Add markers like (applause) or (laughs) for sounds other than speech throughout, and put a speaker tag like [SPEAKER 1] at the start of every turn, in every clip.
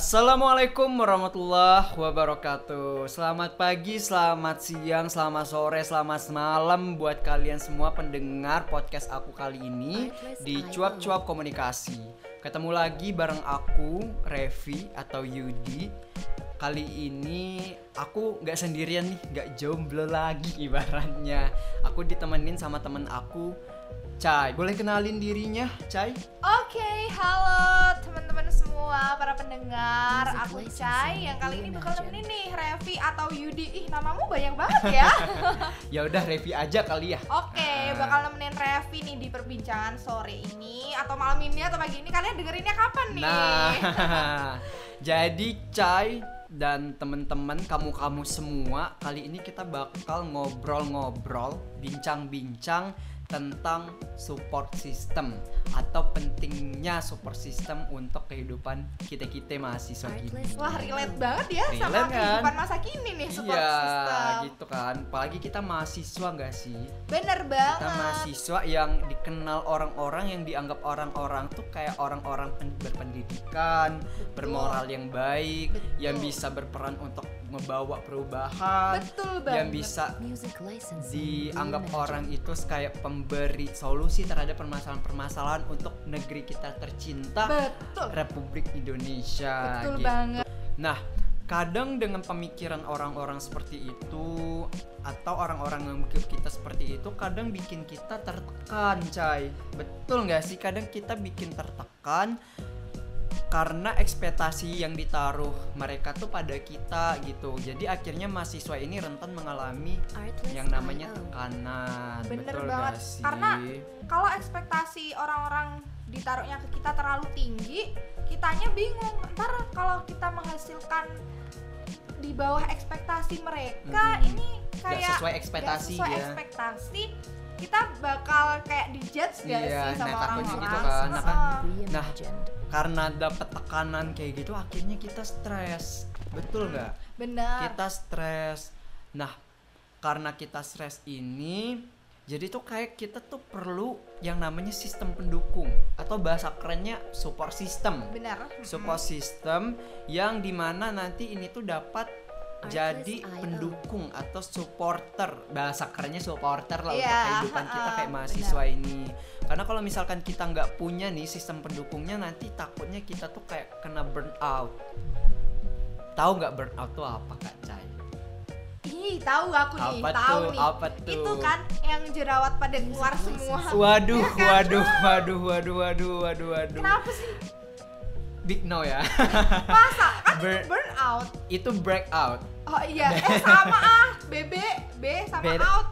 [SPEAKER 1] Assalamualaikum warahmatullahi wabarakatuh. Selamat pagi, selamat siang, selamat sore, selamat malam Buat kalian semua pendengar podcast aku kali ini Di Cuap-Cuap Komunikasi. Ketemu lagi bareng aku, Revi atau Yudi. Kali ini aku nggak sendirian nih, nggak jomblo lagi (laughs) ibaratnya. Aku ditemenin sama temen aku Cai, boleh kenalin dirinya, Cai?
[SPEAKER 2] Oke, halo teman-teman semua para pendengar. Aku Cai yang kali ini bakal nemenin nih Revi atau Yudi. Ih, namamu banyak banget ya. (laughs)
[SPEAKER 1] ya udah Revi aja kali ya.
[SPEAKER 2] Oke, bakal nemenin Revi nih di perbincangan sore ini atau malam ini atau pagi ini. Kalian dengerinnya kapan nih?
[SPEAKER 1] Nah, (laughs) (laughs) jadi Cai dan teman-teman kamu-kamu semua kali ini kita bakal ngobrol-ngobrol, bincang-bincang tentang support system atau pentingnya support system untuk kehidupan kita kita mahasiswa gini.
[SPEAKER 2] Wah relate banget ya sama
[SPEAKER 1] Relate kan?
[SPEAKER 2] kehidupan masa kini nih support
[SPEAKER 1] Iya,
[SPEAKER 2] system.
[SPEAKER 1] gitu kan. Apalagi kita mahasiswa nggak sih?
[SPEAKER 2] Bener
[SPEAKER 1] Kita
[SPEAKER 2] banget.
[SPEAKER 1] mahasiswa yang dikenal orang-orang yang dianggap orang-orang tuh kayak orang-orang pen- berpendidikan, bermoral yang baik,
[SPEAKER 2] Betul.
[SPEAKER 1] yang bisa berperan untuk membawa perubahan,
[SPEAKER 2] Betul banget.
[SPEAKER 1] yang bisa dianggap orang itu kayak pemberi solusi terhadap permasalahan-permasalahan untuk negeri kita tercinta
[SPEAKER 2] Betul.
[SPEAKER 1] Republik Indonesia
[SPEAKER 2] Betul
[SPEAKER 1] gitu.
[SPEAKER 2] banget.
[SPEAKER 1] Nah, kadang dengan pemikiran orang-orang seperti itu atau orang-orang yang mikir kita seperti itu kadang bikin kita tertekan, Cai. Betul nggak sih? Kadang kita bikin tertekan karena ekspektasi yang ditaruh mereka tuh pada kita gitu. Jadi akhirnya mahasiswa ini rentan mengalami
[SPEAKER 3] Artlist
[SPEAKER 1] yang namanya
[SPEAKER 3] IO.
[SPEAKER 1] tekanan.
[SPEAKER 2] Bener
[SPEAKER 1] Betul
[SPEAKER 2] banget.
[SPEAKER 1] sih?
[SPEAKER 2] Karena kalau ekspektasi orang-orang ditaruhnya ke kita terlalu tinggi, kitanya bingung. Ntar kalau kita menghasilkan di bawah ekspektasi mereka,
[SPEAKER 1] Mm-mm.
[SPEAKER 2] ini kayak
[SPEAKER 1] sesuai ekspektasi
[SPEAKER 2] nggak sesuai
[SPEAKER 1] ya.
[SPEAKER 2] ekspektasi, kita bakal kayak dijudge gak
[SPEAKER 1] Iya,
[SPEAKER 2] sih sama
[SPEAKER 1] nah,
[SPEAKER 2] orang-orang?
[SPEAKER 1] gitu kan. Nah, kan.
[SPEAKER 3] Reimagined.
[SPEAKER 1] karena dapat tekanan kayak gitu akhirnya kita stres. Betul nggak?
[SPEAKER 2] Benar.
[SPEAKER 1] kita stres. Nah, karena kita stres ini, jadi tuh kayak kita tuh perlu yang namanya sistem pendukung atau bahasa kerennya support system.
[SPEAKER 2] Benar.
[SPEAKER 1] Support system yang di mana nanti ini tuh dapat jadi
[SPEAKER 3] Artlist IO.
[SPEAKER 1] pendukung atau supporter bahasa kerennya supporter lah untuk
[SPEAKER 2] Iya,
[SPEAKER 1] kehidupan kita
[SPEAKER 2] ha-ha,
[SPEAKER 1] kayak mahasiswa ini karena kalau misalkan kita nggak punya nih sistem pendukungnya nanti takutnya kita tuh kayak kena burnout tahu nggak burnout tuh apa kak Cai?
[SPEAKER 2] Ih, tahu aku nih,
[SPEAKER 1] Apa
[SPEAKER 2] tahu
[SPEAKER 1] tuh?
[SPEAKER 2] nih.
[SPEAKER 1] Apa tuh?
[SPEAKER 2] Itu kan yang jerawat pada keluar semua.
[SPEAKER 1] Waduh,
[SPEAKER 2] Iya kan?
[SPEAKER 1] waduh, (laughs) waduh, waduh, waduh, waduh, waduh.
[SPEAKER 2] Kenapa sih?
[SPEAKER 1] Big no ya.
[SPEAKER 2] Masa kan (laughs)
[SPEAKER 1] Burn-
[SPEAKER 2] burnout.
[SPEAKER 1] Itu breakout.
[SPEAKER 2] Oh iya, eh sama ah, BB, B sama
[SPEAKER 1] Beda.
[SPEAKER 2] out.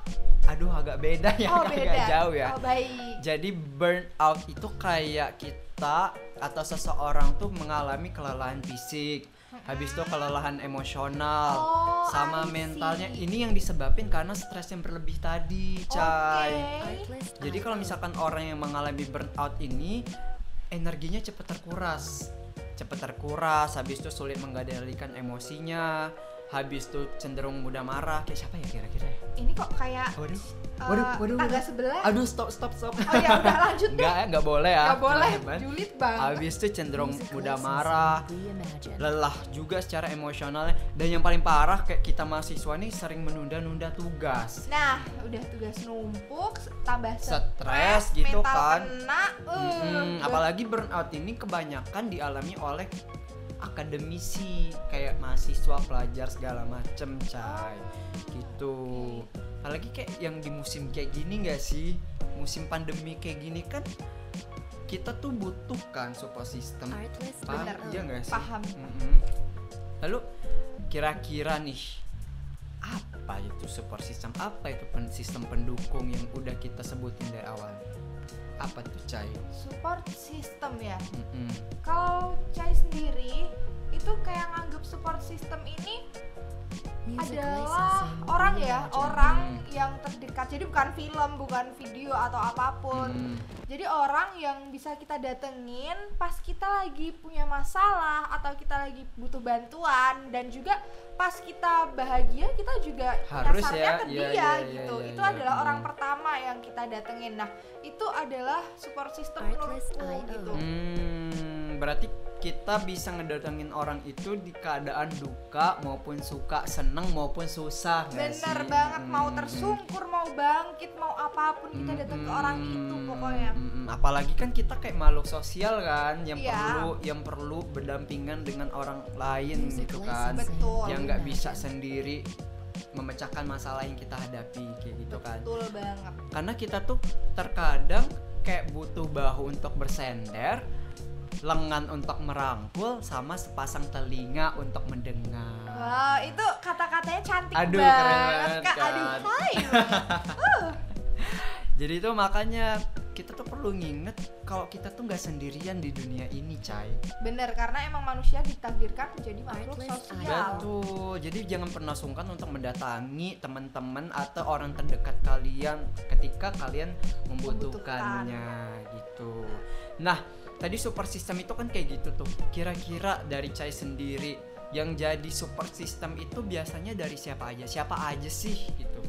[SPEAKER 1] Aduh, agak beda ya,
[SPEAKER 2] Oh
[SPEAKER 1] agak
[SPEAKER 2] beda.
[SPEAKER 1] jauh ya.
[SPEAKER 2] Oh baik.
[SPEAKER 1] Jadi burnout itu kayak kita atau seseorang tuh mengalami kelelahan fisik, habis itu kelelahan emosional,
[SPEAKER 2] Oh,
[SPEAKER 1] sama
[SPEAKER 2] I see.
[SPEAKER 1] mentalnya. Ini yang disebabin karena stres yang berlebih tadi, Cai.
[SPEAKER 3] Artlist
[SPEAKER 1] Jadi kalau misalkan orang yang mengalami burnout ini energinya cepat terkuras, cepat terkuras, habis itu sulit mengendalikan emosinya, habis itu cenderung mudah marah. Kayak siapa ya kira-kira ya?
[SPEAKER 2] Ini kok kayak
[SPEAKER 1] Waduh,
[SPEAKER 2] eh,
[SPEAKER 1] waduh, waduh,
[SPEAKER 2] tangga sebelah.
[SPEAKER 1] Aduh, stop, stop, stop.
[SPEAKER 2] Oh ya udah (laughs) lanjut deh.
[SPEAKER 1] Enggak, enggak boleh ya.
[SPEAKER 2] Gak boleh, julid banget.
[SPEAKER 1] Habis itu cenderung mudah marah, lelah juga secara emosionalnya dan yang paling parah kayak kita mahasiswa nih sering menunda-nunda tugas.
[SPEAKER 2] Nah, udah tugas numpuk, tambah
[SPEAKER 1] Stres gitu
[SPEAKER 2] mental
[SPEAKER 1] kan.
[SPEAKER 2] kena. eh,
[SPEAKER 1] Mm-mm, apalagi burnout ini kebanyakan dialami oleh akademisi kayak mahasiswa pelajar segala macem cai. Gitu. Apalagi kayak yang di musim kayak gini gak sih? Musim pandemi kayak gini kan kita tuh butuh kan support system. Paham? iya gak sih?
[SPEAKER 2] Paham.
[SPEAKER 1] Mm-mm. lalu kira-kira nih apa itu support system? Apa itu pen- sistem pendukung yang udah kita sebutin dari awal apa tuh cai
[SPEAKER 2] support system ya.
[SPEAKER 1] Mm-mm.
[SPEAKER 2] Kalau Cai sendiri itu kayak nganggep support system ini adalah orang ya,
[SPEAKER 3] reimagined.
[SPEAKER 2] orang
[SPEAKER 1] Hmm.
[SPEAKER 2] yang terdekat. Jadi bukan film, bukan video atau apa pun.
[SPEAKER 1] Mm.
[SPEAKER 2] Jadi orang yang bisa kita datengin pas kita lagi punya masalah atau kita lagi butuh bantuan dan juga pas kita bahagia kita juga
[SPEAKER 1] Harus ya,
[SPEAKER 2] ke
[SPEAKER 1] iya,
[SPEAKER 2] dia
[SPEAKER 1] iya,
[SPEAKER 2] gitu.
[SPEAKER 1] iya,
[SPEAKER 2] itu
[SPEAKER 1] iya,
[SPEAKER 2] adalah
[SPEAKER 1] hmm.
[SPEAKER 2] orang pertama yang kita datengin. Nah, itu adalah support system menurutku gitu.
[SPEAKER 1] Hmm, berarti kita bisa ngedatengin orang itu di keadaan duka maupun suka seneng maupun susah
[SPEAKER 2] bener
[SPEAKER 1] sih?
[SPEAKER 2] banget mau
[SPEAKER 1] Hmm.
[SPEAKER 2] tersungkur mau bangkit mau apa pun kita datang ke orang itu
[SPEAKER 1] Hmm,
[SPEAKER 2] pokoknya
[SPEAKER 1] hmm, apalagi kan kita kayak makhluk sosial kan yang
[SPEAKER 2] Iya.
[SPEAKER 1] perlu yang perlu berdampingan dengan orang lain
[SPEAKER 3] Music
[SPEAKER 1] gitu kan
[SPEAKER 3] licensing.
[SPEAKER 2] Betul.
[SPEAKER 1] yang nggak bisa sendiri memecahkan masalah yang kita hadapi kayak gitu kan
[SPEAKER 2] betul banget
[SPEAKER 1] karena kita tuh terkadang kayak butuh bahu untuk bersender lengan untuk merangkul sama sepasang telinga untuk mendengar
[SPEAKER 2] wow itu kata-katanya cantik
[SPEAKER 1] Aduh,
[SPEAKER 2] banget,
[SPEAKER 1] keren
[SPEAKER 2] kak aduh
[SPEAKER 1] kan.
[SPEAKER 2] hai banget.
[SPEAKER 1] jadi itu makanya kita tuh perlu nginget kalau kita tuh nggak sendirian di dunia ini cai
[SPEAKER 2] bener karena emang manusia ditakdirkan menjadi makhluk sosial
[SPEAKER 1] Betul. Jadi jangan pernah sungkan untuk mendatangi teman-teman atau orang terdekat kalian ketika kalian membutuhkannya gitu. Nah, tadi super system itu kan kayak gitu tuh. Kira-kira dari Cai sendiri yang jadi super system itu biasanya dari siapa aja? Siapa aja sih gitu?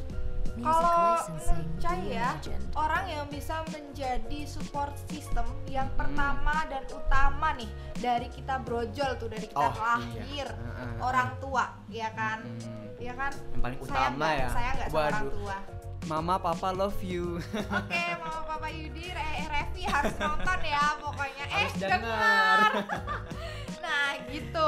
[SPEAKER 2] Kalau menurut saya ya, orang yang bisa menjadi support system yang
[SPEAKER 1] Hmm.
[SPEAKER 2] pertama dan utama nih dari kita brojol tuh dari kita
[SPEAKER 1] Oh,
[SPEAKER 2] lahir
[SPEAKER 1] iya.
[SPEAKER 2] Orang tua ya kan
[SPEAKER 1] Hmm,
[SPEAKER 2] ya kan
[SPEAKER 1] yang paling
[SPEAKER 2] saya
[SPEAKER 1] utama
[SPEAKER 2] nggak-
[SPEAKER 1] ya.
[SPEAKER 2] saya nggak sama orang tua
[SPEAKER 1] Mama, papa love you. (laughs)
[SPEAKER 2] oke mama papa Yudi eh Revi harus nonton ya pokoknya eh
[SPEAKER 1] Harus
[SPEAKER 2] dengar
[SPEAKER 1] dengar. (laughs)
[SPEAKER 2] nah gitu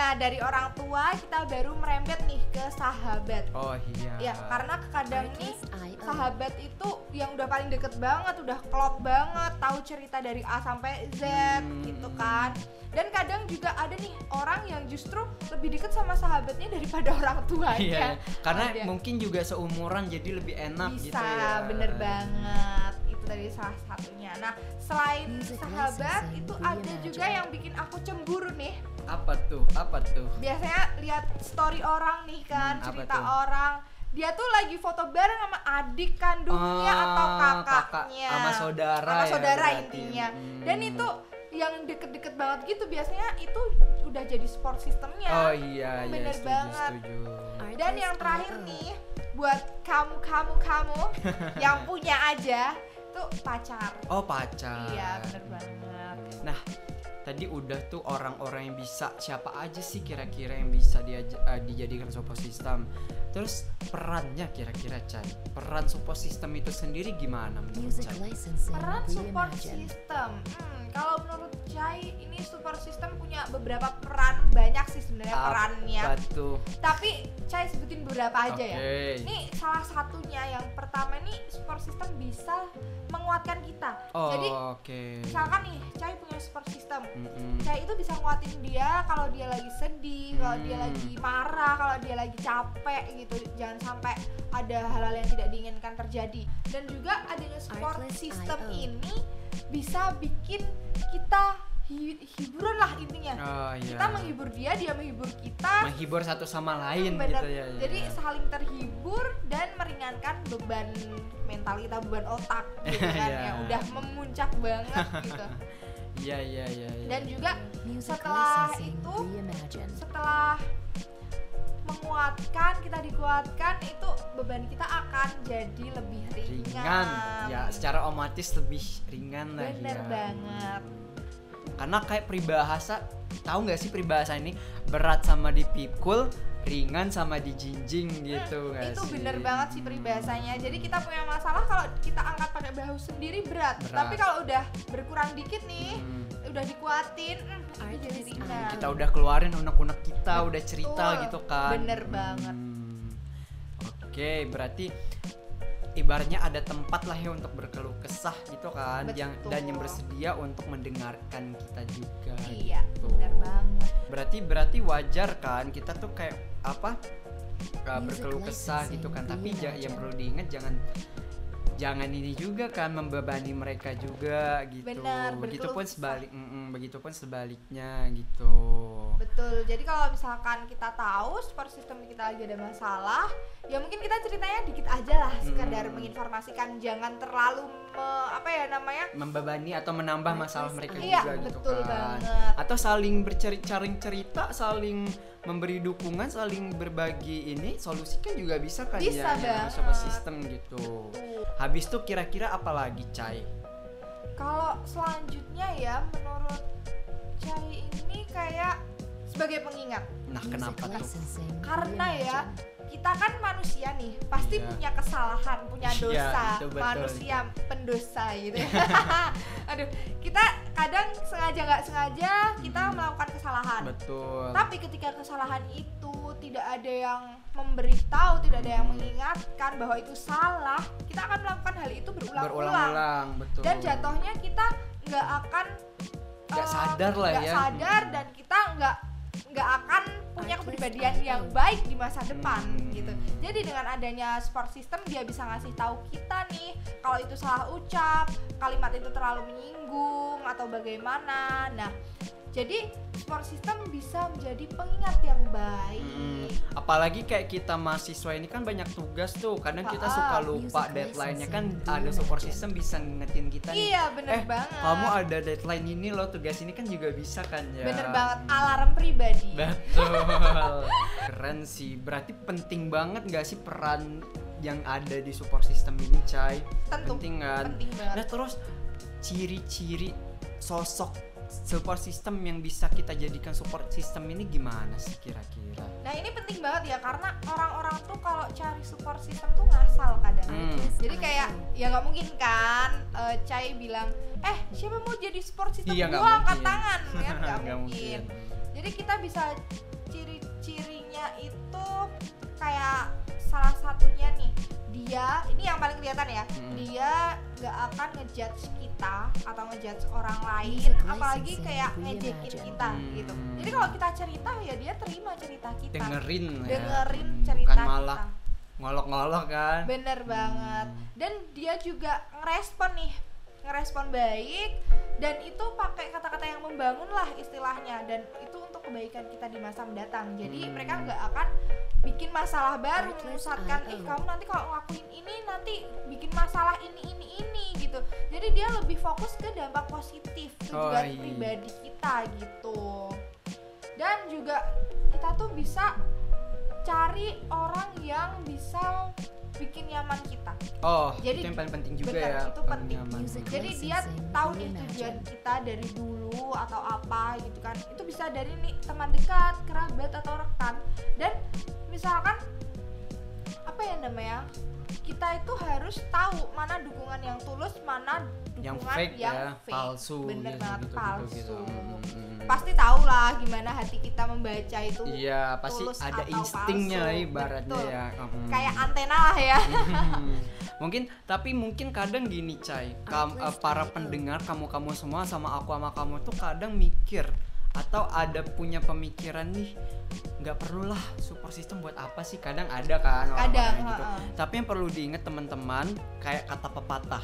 [SPEAKER 2] nah dari orang tua kita baru merembet nih ke sahabat
[SPEAKER 1] Oh iya.
[SPEAKER 2] ya karena kadang nih
[SPEAKER 3] IO.
[SPEAKER 2] sahabat itu yang udah paling deket banget, udah klop banget, tahu cerita dari A sampai Z
[SPEAKER 1] Hmm.
[SPEAKER 2] gitu kan. Dan kadang juga ada nih orang yang justru lebih deket sama sahabatnya daripada (laughs) orang tuanya.
[SPEAKER 1] Iya, karena
[SPEAKER 2] Ada.
[SPEAKER 1] mungkin juga seumuran jadi lebih enak
[SPEAKER 2] bisa
[SPEAKER 1] gitu ya.
[SPEAKER 2] bener banget itu dari salah satunya. Nah selain sahabat itu ada
[SPEAKER 3] reimagined.
[SPEAKER 2] juga yang bikin aku cemburu nih.
[SPEAKER 1] Apa tuh? Apa tuh?
[SPEAKER 2] Biasanya lihat story orang nih kan,
[SPEAKER 1] Hmm,
[SPEAKER 2] cerita
[SPEAKER 1] tuh?
[SPEAKER 2] orang dia tuh lagi foto bareng sama adik kandungnya atau
[SPEAKER 1] Ah, kakak
[SPEAKER 2] kakaknya
[SPEAKER 1] sama saudara
[SPEAKER 2] sama
[SPEAKER 1] ya
[SPEAKER 2] saudara
[SPEAKER 1] berarti.
[SPEAKER 2] intinya
[SPEAKER 1] Hmm.
[SPEAKER 2] dan itu yang deket-deket banget gitu biasanya itu udah jadi support sistemnya
[SPEAKER 1] Oh iya, iya
[SPEAKER 2] Bener
[SPEAKER 1] setuju,
[SPEAKER 2] banget.
[SPEAKER 1] setuju.
[SPEAKER 2] dan yang terakhir nih buat kamu kamu kamu yang punya aja tuh pacar
[SPEAKER 1] Oh pacar.
[SPEAKER 2] iya bener banget
[SPEAKER 1] Nah, tadi udah tuh orang-orang yang bisa siapa aja sih kira-kira yang bisa diaj- eh, dijadikan support system. Terus perannya kira-kira Cai. Peran support system itu sendiri gimana menurut
[SPEAKER 3] licensing
[SPEAKER 2] peran support system hmm, kalau menurut Chai ini support system punya beberapa peran banyak sih sebenarnya perannya
[SPEAKER 1] tuh?
[SPEAKER 2] tapi Chai sebutin beberapa aja ya
[SPEAKER 1] Oke.
[SPEAKER 2] Ini salah satunya yang pertama nih support system bisa menguatkan kita.
[SPEAKER 1] Oh,
[SPEAKER 2] Jadi
[SPEAKER 1] oke.
[SPEAKER 2] misalkan nih Cai punya support system.
[SPEAKER 1] Mm-mm.
[SPEAKER 2] Cai itu bisa nguatin dia kalau dia lagi sedih, kalau dia
[SPEAKER 1] Hmm.
[SPEAKER 2] lagi marah, kalau dia lagi capek gitu. Jangan sampai ada hal-hal yang tidak diinginkan terjadi. Dan juga adanya support system
[SPEAKER 3] IO.
[SPEAKER 2] ini bisa bikin kita hi- hiburan lah intinya.
[SPEAKER 1] Oh iya.
[SPEAKER 2] Kita menghibur dia, dia menghibur kita.
[SPEAKER 1] menghibur satu sama lain
[SPEAKER 2] Bener.
[SPEAKER 1] gitu ya. ya,
[SPEAKER 2] Jadi
[SPEAKER 1] ya.
[SPEAKER 2] saling terhibur dan meringankan beban mental kita, beban otak (laughs) gitu kan
[SPEAKER 1] Iya.
[SPEAKER 2] yang udah memuncak banget (laughs) gitu.
[SPEAKER 1] Iya iya iya. iya.
[SPEAKER 2] Dan juga Setelah itu, setelah menguatkan, kita dikuatkan itu beban kita akan jadi lebih ringan.
[SPEAKER 1] ringan. Ya, secara otomatis lebih ringan lah
[SPEAKER 2] Bener
[SPEAKER 1] ya.
[SPEAKER 2] banget.
[SPEAKER 1] Karena kayak peribahasa, tahu nggak sih peribahasa ini berat sama dipikul, ringan sama dijinjing gitu nggak
[SPEAKER 2] Hmm, itu
[SPEAKER 1] sih?
[SPEAKER 2] bener banget sih peribahasanya. Jadi kita punya masalah kalau kita angkat pakai bahu sendiri berat.
[SPEAKER 1] Berat.
[SPEAKER 2] Tapi kalau udah berkurang dikit nih,
[SPEAKER 1] Hmm.
[SPEAKER 2] Udah dikuatin, hmm, jadi ringan.
[SPEAKER 1] kita udah keluarin unek-unek kita, udah cerita
[SPEAKER 2] Betul.
[SPEAKER 1] gitu kan.
[SPEAKER 2] Bener banget.
[SPEAKER 1] Hmm. Oke, berarti ibaratnya ada tempat lah ya untuk berkeluh kesah gitu kan, yang dan yang
[SPEAKER 2] Betul.
[SPEAKER 1] bersedia untuk mendengarkan kita juga.
[SPEAKER 2] Iya,
[SPEAKER 1] gitu.
[SPEAKER 2] bener banget.
[SPEAKER 1] Berarti berarti wajar kan kita tuh kayak apa? uh, berkeluh kesah gitu kan, tapi ja- yang perlu diingat jangan jangan ini juga kan membebani mereka juga gitu.
[SPEAKER 2] Benar,
[SPEAKER 1] begitupun sebalik mm-mm, begitupun sebaliknya gitu.
[SPEAKER 2] Betul. Jadi kalau misalkan kita tahu support system kita lagi ada masalah, ya mungkin kita ceritanya dikit aja lah, sekedar
[SPEAKER 1] Hmm.
[SPEAKER 2] menginformasikan, jangan terlalu me- apa ya namanya?
[SPEAKER 1] membebani atau menambah masalah mereka
[SPEAKER 2] Iya,
[SPEAKER 1] juga gitu
[SPEAKER 2] betul
[SPEAKER 1] kan.
[SPEAKER 2] banget.
[SPEAKER 1] Atau saling bercerita cerita, saling memberi dukungan, saling berbagi ini solusi kan juga bisa kan
[SPEAKER 2] Bisa
[SPEAKER 1] ya
[SPEAKER 2] banget.
[SPEAKER 1] support system gitu. Habis tuh kira-kira apa lagi, Cai?
[SPEAKER 2] Kalau selanjutnya ya menurut Cai ini kayak sebagai pengingat
[SPEAKER 1] Nah, kenapa tuh?
[SPEAKER 2] karena ya kita kan manusia nih pasti
[SPEAKER 1] Iya.
[SPEAKER 2] punya kesalahan punya
[SPEAKER 1] Iya,
[SPEAKER 2] dosa
[SPEAKER 1] itu betul.
[SPEAKER 2] manusia pendosa gitu ya (laughs) aduh kadang sengaja nggak sengaja kita melakukan kesalahan
[SPEAKER 1] Betul.
[SPEAKER 2] tapi ketika kesalahan itu tidak ada yang memberitahu tidak ada yang mengingatkan bahwa itu salah kita akan melakukan hal itu berulang-ulang
[SPEAKER 1] Berulang-ulang, betul.
[SPEAKER 2] dan jatuhnya kita nggak akan
[SPEAKER 1] Nggak
[SPEAKER 2] eh,
[SPEAKER 1] sadar lah
[SPEAKER 2] nggak
[SPEAKER 1] ya.
[SPEAKER 2] sadar dan kita nggak nggak akan punya kepribadian yang baik di masa depan gitu. Jadi dengan adanya support system dia bisa ngasih tahu kita nih kalau itu salah ucap kalimat itu terlalu menyinggung atau bagaimana. Nah jadi support system bisa menjadi pengingat yang baik.
[SPEAKER 1] Mm, apalagi kayak kita mahasiswa ini kan banyak tugas tuh. Kadang kita
[SPEAKER 2] Ah,
[SPEAKER 1] suka
[SPEAKER 2] ah.
[SPEAKER 1] lupa deadline-nya kan ada support system bisa ngingetin kita nih.
[SPEAKER 2] Iya bener
[SPEAKER 1] eh
[SPEAKER 2] banget.
[SPEAKER 1] kamu ada deadline ini loh tugas ini kan juga bisa kan ya?
[SPEAKER 2] Bener banget
[SPEAKER 1] Hmm.
[SPEAKER 2] alarm pribadi.
[SPEAKER 1] Betul. (laughs) Keren sih. Berarti penting banget gak sih peran yang ada di support system ini Cai?
[SPEAKER 2] Tentu,
[SPEAKER 1] penting kan?
[SPEAKER 2] Penting banget.
[SPEAKER 1] Nah terus ciri-ciri sosok support system yang bisa kita jadikan support system ini gimana sih kira-kira
[SPEAKER 2] Nah ini penting banget ya karena orang-orang tuh kalau cari support system tuh ngasal kadang.
[SPEAKER 1] Hmm.
[SPEAKER 2] Jadi kayak ya nggak mungkin kan eh, Cai bilang eh siapa mau jadi support system
[SPEAKER 1] Iya,
[SPEAKER 2] gua angkat
[SPEAKER 1] mungkin.
[SPEAKER 2] tangan (laughs) kan nggak
[SPEAKER 1] Nggak
[SPEAKER 2] mungkin. Jadi kita bisa ciri-cirinya itu kayak salah satunya nih dia ini yang paling kelihatan ya
[SPEAKER 1] Hmm.
[SPEAKER 2] dia nggak akan ngejudge kita atau ngejudge orang lain apalagi
[SPEAKER 3] licensing,
[SPEAKER 2] kayak ngejekin kita
[SPEAKER 1] Hmm.
[SPEAKER 2] gitu. Jadi kalau kita cerita ya dia terima cerita kita.
[SPEAKER 1] Dengerin ya.
[SPEAKER 2] Dengerin
[SPEAKER 1] Hmm,
[SPEAKER 2] cerita
[SPEAKER 1] bukan malah
[SPEAKER 2] kita
[SPEAKER 1] ngolok-ngolok kan.
[SPEAKER 2] Bener banget. Dan dia juga ngerespon nih ngerespon baik dan itu pakai kata-kata yang membangun lah istilahnya. Dan itu untuk kebaikan kita di masa mendatang jadi
[SPEAKER 1] Hmm.
[SPEAKER 2] mereka nggak akan bikin masalah baru
[SPEAKER 3] IO.
[SPEAKER 2] eh kamu nanti kalau ngelakuin ini nanti bikin masalah ini ini ini gitu jadi dia lebih fokus ke dampak positif tujuan
[SPEAKER 1] Oh, iya.
[SPEAKER 2] pribadi kita gitu dan juga kita tuh bisa cari orang yang bisa bikin nyaman kita
[SPEAKER 1] oh
[SPEAKER 2] Jadi,
[SPEAKER 1] itu yang paling penting juga
[SPEAKER 2] bener,
[SPEAKER 1] ya
[SPEAKER 2] itu penting.
[SPEAKER 1] nyaman.
[SPEAKER 2] Jadi dia tahu nih tujuan kita dari dulu atau apa gitu kan itu bisa dari nih teman dekat kerabat atau rekan dan misalkan apa ya namanya kita itu harus tahu mana dukungan yang tulus mana dukungan
[SPEAKER 1] yang fake
[SPEAKER 2] yang
[SPEAKER 1] ya
[SPEAKER 2] fake.
[SPEAKER 1] palsu
[SPEAKER 2] bener
[SPEAKER 1] gitu,
[SPEAKER 2] banget
[SPEAKER 1] gitu,
[SPEAKER 2] palsu
[SPEAKER 1] gitu, gitu. Hmm,
[SPEAKER 2] pasti tahu lah gimana hati kita membaca itu
[SPEAKER 1] iya pasti
[SPEAKER 2] tulus
[SPEAKER 1] ada
[SPEAKER 2] atau
[SPEAKER 1] instingnya
[SPEAKER 2] palsu.
[SPEAKER 1] ibaratnya
[SPEAKER 2] Betul.
[SPEAKER 1] ya Hmm.
[SPEAKER 2] kayak antena lah ya
[SPEAKER 1] Hmm. mungkin tapi mungkin kadang gini Cai kam,
[SPEAKER 3] Artlist
[SPEAKER 1] para
[SPEAKER 3] IO.
[SPEAKER 1] pendengar kamu kamu semua sama aku sama kamu tuh kadang mikir atau ada punya pemikiran nih nggak perlulah support system buat apa sih kadang ada kan orang-orang
[SPEAKER 2] Kadang,
[SPEAKER 1] gitu tapi yang perlu diingat teman-teman kayak kata pepatah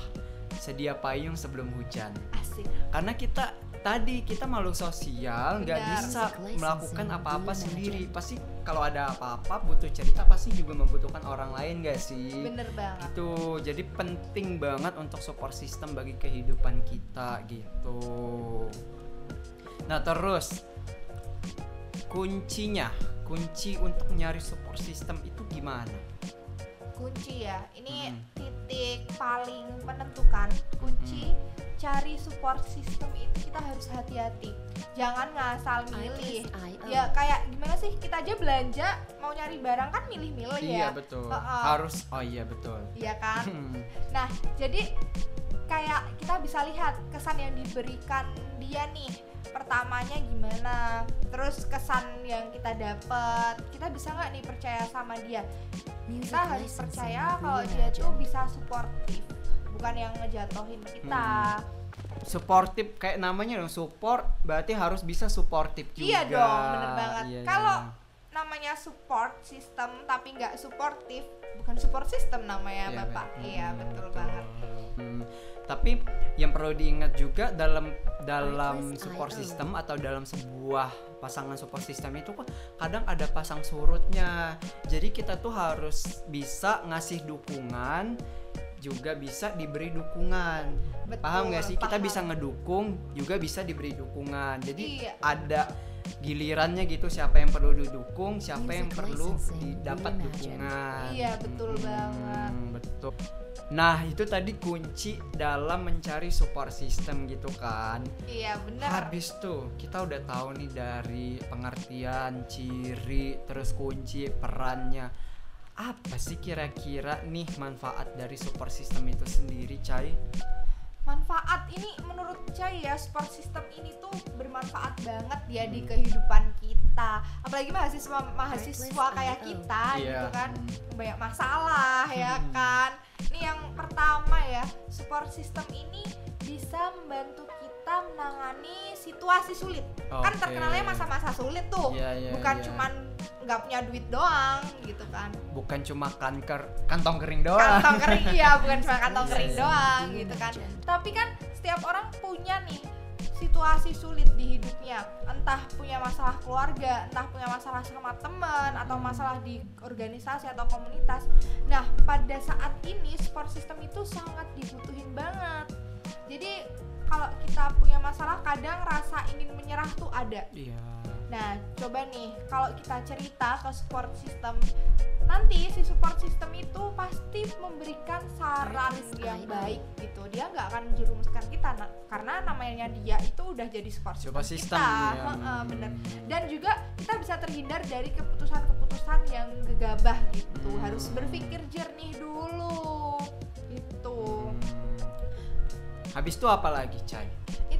[SPEAKER 1] sedia payung sebelum hujan.
[SPEAKER 2] Asik.
[SPEAKER 1] Karena kita tadi kita makhluk sosial nggak bisa melakukan apa-apa sendiri. Pasti kalau ada apa-apa butuh cerita pasti juga membutuhkan orang lain gak sih?
[SPEAKER 2] Bener banget.
[SPEAKER 1] Gitu. Jadi penting banget untuk support system bagi kehidupan kita gitu. Nah terus kuncinya kunci untuk nyari support system itu gimana
[SPEAKER 2] kunci ya. Ini
[SPEAKER 1] Hmm.
[SPEAKER 2] titik paling menentukan kunci cari support system itu kita harus hati-hati. Jangan ngasal milih. Ya kayak gimana sih? Kita aja belanja mau nyari barang kan milih-milih
[SPEAKER 1] iya
[SPEAKER 2] ya.
[SPEAKER 1] betul.
[SPEAKER 2] Ha-ha.
[SPEAKER 1] harus oh iya betul.
[SPEAKER 2] Iya kan? (laughs)
[SPEAKER 1] Hmm.
[SPEAKER 2] nah jadi kayak kita bisa lihat kesan yang diberikan dia nih pertamanya gimana? Terus kesan yang kita dapat kita bisa nggak nih percaya sama dia? Kita harus percaya kalau dia tuh bisa suportif bukan yang ngejatohin kita.
[SPEAKER 1] Supportive kayak namanya dong support berarti harus bisa supportive juga.
[SPEAKER 2] iya dong bener banget.
[SPEAKER 1] Iya,
[SPEAKER 2] kalau
[SPEAKER 1] iya.
[SPEAKER 2] namanya support system tapi nggak suportif bukan support system namanya
[SPEAKER 1] Iya,
[SPEAKER 2] bapak. iya
[SPEAKER 1] Hmm,
[SPEAKER 2] betul. banget.
[SPEAKER 1] Hmm, tapi yang perlu diingat juga dalam dalam support system atau dalam sebuah pasangan support system itu kadang ada pasang surutnya. Jadi kita tuh harus bisa ngasih dukungan juga bisa diberi dukungan.
[SPEAKER 2] Betul,
[SPEAKER 1] paham gak sih? Kita
[SPEAKER 2] paham.
[SPEAKER 1] bisa ngedukung juga bisa diberi dukungan. Jadi
[SPEAKER 2] Iya.
[SPEAKER 1] ada gilirannya gitu siapa yang perlu didukung, siapa yang perlu didapat dukungan.
[SPEAKER 2] Iya, betul banget.
[SPEAKER 1] betul. Nah, itu tadi kunci dalam mencari support system gitu kan.
[SPEAKER 2] Iya bener.
[SPEAKER 1] Habis tuh kita udah tahu nih dari pengertian, ciri, terus kunci, perannya. Apa sih kira-kira nih manfaat dari support system itu sendiri, Cai?
[SPEAKER 2] manfaat ini menurut saya ya support system ini tuh bermanfaat banget ya di kehidupan kita apalagi mahasiswa mahasiswa kayak kita
[SPEAKER 1] Iya.
[SPEAKER 2] gitu kan banyak masalah ya
[SPEAKER 1] Hmm.
[SPEAKER 2] kan ini yang pertama ya support system ini bisa membantu kita menangani situasi sulit kan
[SPEAKER 1] Oke.
[SPEAKER 2] terkenalnya masa-masa sulit tuh
[SPEAKER 1] Iya, iya,
[SPEAKER 2] bukan
[SPEAKER 1] iya.
[SPEAKER 2] cuman nggak punya duit doang gitu kan
[SPEAKER 1] Bukan cuma kanker kantong kering doang.
[SPEAKER 2] kantong kering ya bukan cuma (laughs) kantong
[SPEAKER 1] Iya,
[SPEAKER 2] kering
[SPEAKER 1] iya.
[SPEAKER 2] doang gitu kan tapi kan setiap orang punya nih situasi sulit di hidupnya. Entah punya masalah keluarga entah punya masalah sama teman atau masalah di organisasi atau komunitas. Nah pada saat ini support system itu sangat dibutuhin banget. Jadi kalau kita punya masalah kadang rasa ingin menyerah tuh ada
[SPEAKER 1] Iya.
[SPEAKER 2] Nah, coba nih kalau kita cerita ke support system, nanti si support system itu pasti memberikan saran yang baik gitu. Dia nggak akan menjerumuskan kita na- karena namanya dia itu udah jadi support system,
[SPEAKER 1] Support system,
[SPEAKER 2] kita.
[SPEAKER 1] ya.
[SPEAKER 2] Heeh, bener. Dan juga kita bisa terhindar dari keputusan-keputusan yang gegabah gitu.
[SPEAKER 1] Hmm.
[SPEAKER 2] Harus berpikir jernih dulu.
[SPEAKER 1] Habis itu apa lagi, Cai?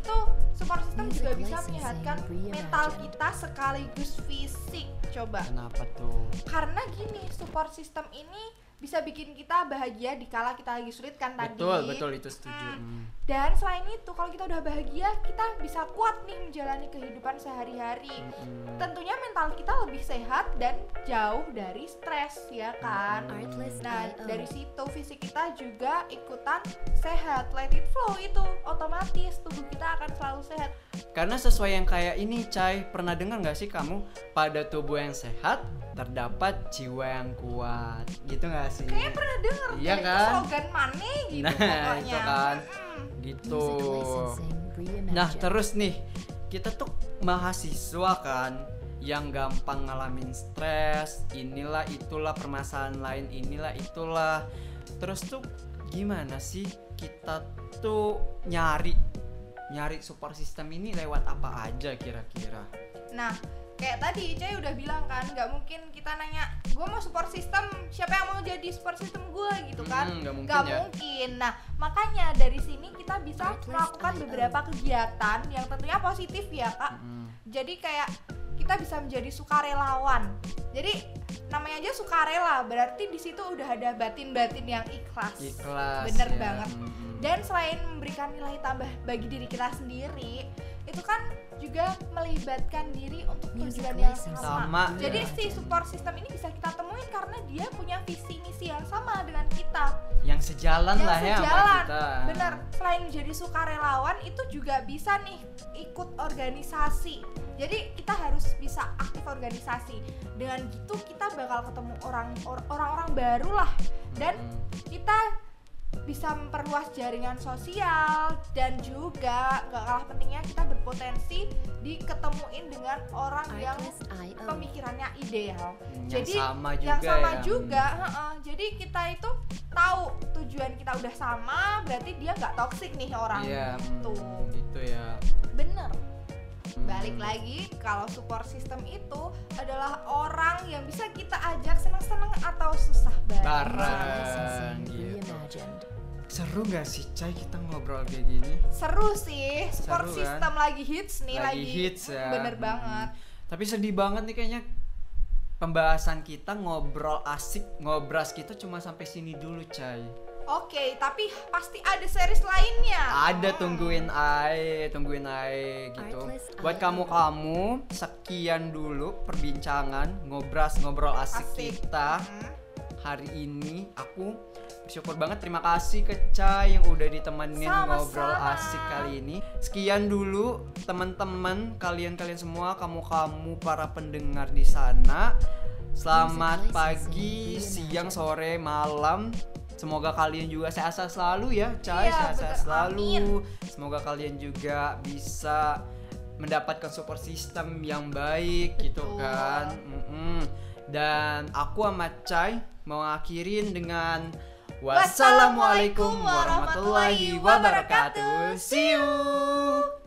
[SPEAKER 2] itu support system juga bisa menyehatkan mental kita sekaligus fisik coba
[SPEAKER 1] Kenapa tuh?
[SPEAKER 2] karena gini support system ini bisa bikin kita bahagia di kala kita lagi sulit kan tadi
[SPEAKER 1] Betul, betul itu setuju.
[SPEAKER 2] Hmm.
[SPEAKER 1] Hmm.
[SPEAKER 2] dan selain itu kalau kita udah bahagia kita bisa kuat nih menjalani kehidupan sehari-hari
[SPEAKER 1] Mm-mm.
[SPEAKER 2] tentunya mental kita lebih sehat dan jauh dari stres ya kan
[SPEAKER 3] Artlist
[SPEAKER 2] Nah,
[SPEAKER 3] IO.
[SPEAKER 2] dari situ fisik kita juga ikutan sehat. Let it flow itu otomatis tubuh kita akan selalu sehat.
[SPEAKER 1] Karena sesuai yang kayak ini, Cai, pernah dengar nggak sih kamu pada tubuh yang sehat terdapat jiwa yang kuat, gitu nggak sih?
[SPEAKER 2] Kayaknya pernah denger
[SPEAKER 1] Iya kan?
[SPEAKER 2] slogan mana gitu
[SPEAKER 1] Nah,
[SPEAKER 2] pokoknya.
[SPEAKER 1] itu kan. Gitu. Nah, terus nih, kita tuh mahasiswa kan yang gampang ngalamin stres, inilah itulah permasalahan lain, inilah itulah. Terus tuh gimana sih kita tuh nyari nyari support system ini lewat apa aja kira-kira?
[SPEAKER 2] Nah, kayak tadi Cai udah bilang kan, nggak mungkin kita nanya, gue mau support system, siapa yang mau jadi support system gue gitu kan?
[SPEAKER 1] Hmm, nggak mungkin
[SPEAKER 2] Nggak
[SPEAKER 1] ya.
[SPEAKER 2] mungkin. Nah, makanya dari sini kita bisa melakukan beberapa kegiatan yang tentunya positif ya kak.
[SPEAKER 1] Mm,
[SPEAKER 2] jadi kayak kita bisa menjadi sukarelawan jadi namanya aja sukarela berarti di situ udah ada batin-batin yang ikhlas
[SPEAKER 1] Ikhlas.
[SPEAKER 2] bener
[SPEAKER 1] ya.
[SPEAKER 2] banget dan selain memberikan nilai tambah bagi diri kita sendiri itu kan juga melibatkan diri untuk tujuan yang sama,
[SPEAKER 1] Sama,
[SPEAKER 2] jadi
[SPEAKER 1] ya.
[SPEAKER 2] si support system ini bisa kita temuin karena dia punya visi misi yang sama dengan kita.
[SPEAKER 1] Yang sejalan
[SPEAKER 2] yang
[SPEAKER 1] lah ya sama
[SPEAKER 2] sejalan.
[SPEAKER 1] kita.
[SPEAKER 2] bener. Selain jadi sukarelawan itu juga bisa nih ikut organisasi. Jadi kita harus bisa aktif organisasi. Dengan gitu kita bakal ketemu orang or- orang-orang baru lah. Dan kita bisa memperluas jaringan sosial dan juga gak kalah pentingnya kita berpotensi diketemuin dengan orang yang
[SPEAKER 3] Artlist IO.
[SPEAKER 2] pemikirannya ideal
[SPEAKER 1] yang
[SPEAKER 2] jadi
[SPEAKER 1] sama juga
[SPEAKER 2] yang sama
[SPEAKER 1] ya.
[SPEAKER 2] juga heeh. jadi kita itu tahu tujuan kita udah sama berarti dia nggak toksik nih orang
[SPEAKER 1] Iya,
[SPEAKER 2] gitu
[SPEAKER 1] mm, gitu ya.
[SPEAKER 2] bener. Balik lagi kalau support system itu adalah orang yang bisa kita ajak senang-senang atau susah bareng
[SPEAKER 1] Bareng.
[SPEAKER 3] Licensing
[SPEAKER 1] gitu. Seru gak sih Cai kita ngobrol kayak gini?
[SPEAKER 2] seru sih support
[SPEAKER 1] Seru kan?
[SPEAKER 2] system lagi hits nih
[SPEAKER 1] Lagi
[SPEAKER 2] lagi,
[SPEAKER 1] hits ya.
[SPEAKER 2] bener
[SPEAKER 1] Mm.
[SPEAKER 2] banget
[SPEAKER 1] Tapi sedih banget nih kayaknya pembahasan kita ngobrol asik ngobras kita cuma sampai sini dulu Cai.
[SPEAKER 2] Oke tapi pasti ada series lainnya
[SPEAKER 1] Ada tungguin ae, tungguin ae gitu. Buat kamu-kamu sekian dulu perbincangan ngobras ngobrol asik,
[SPEAKER 2] Asik.
[SPEAKER 1] kita
[SPEAKER 2] Hmm.
[SPEAKER 1] hari ini. Aku bersyukur banget terima kasih ke Cai yang udah ditemenin
[SPEAKER 2] Sama-sama.
[SPEAKER 1] ngobrol asik kali ini. Sekian dulu teman-teman kalian-kalian semua kamu-kamu para pendengar di sana. Selamat pagi, siang, sore, malam. Semoga kalian juga sehat-sehat selalu ya, Cai.
[SPEAKER 2] Iya,
[SPEAKER 1] sehat-sehat selalu.
[SPEAKER 2] Amin.
[SPEAKER 1] Semoga kalian juga bisa mendapatkan support system yang baik gitu
[SPEAKER 2] Betul.
[SPEAKER 1] kan. Mm-mm. Dan aku sama Cai mau ngakhirin dengan Wassalamualaikum warahmatullahi wabarakatuh. See you.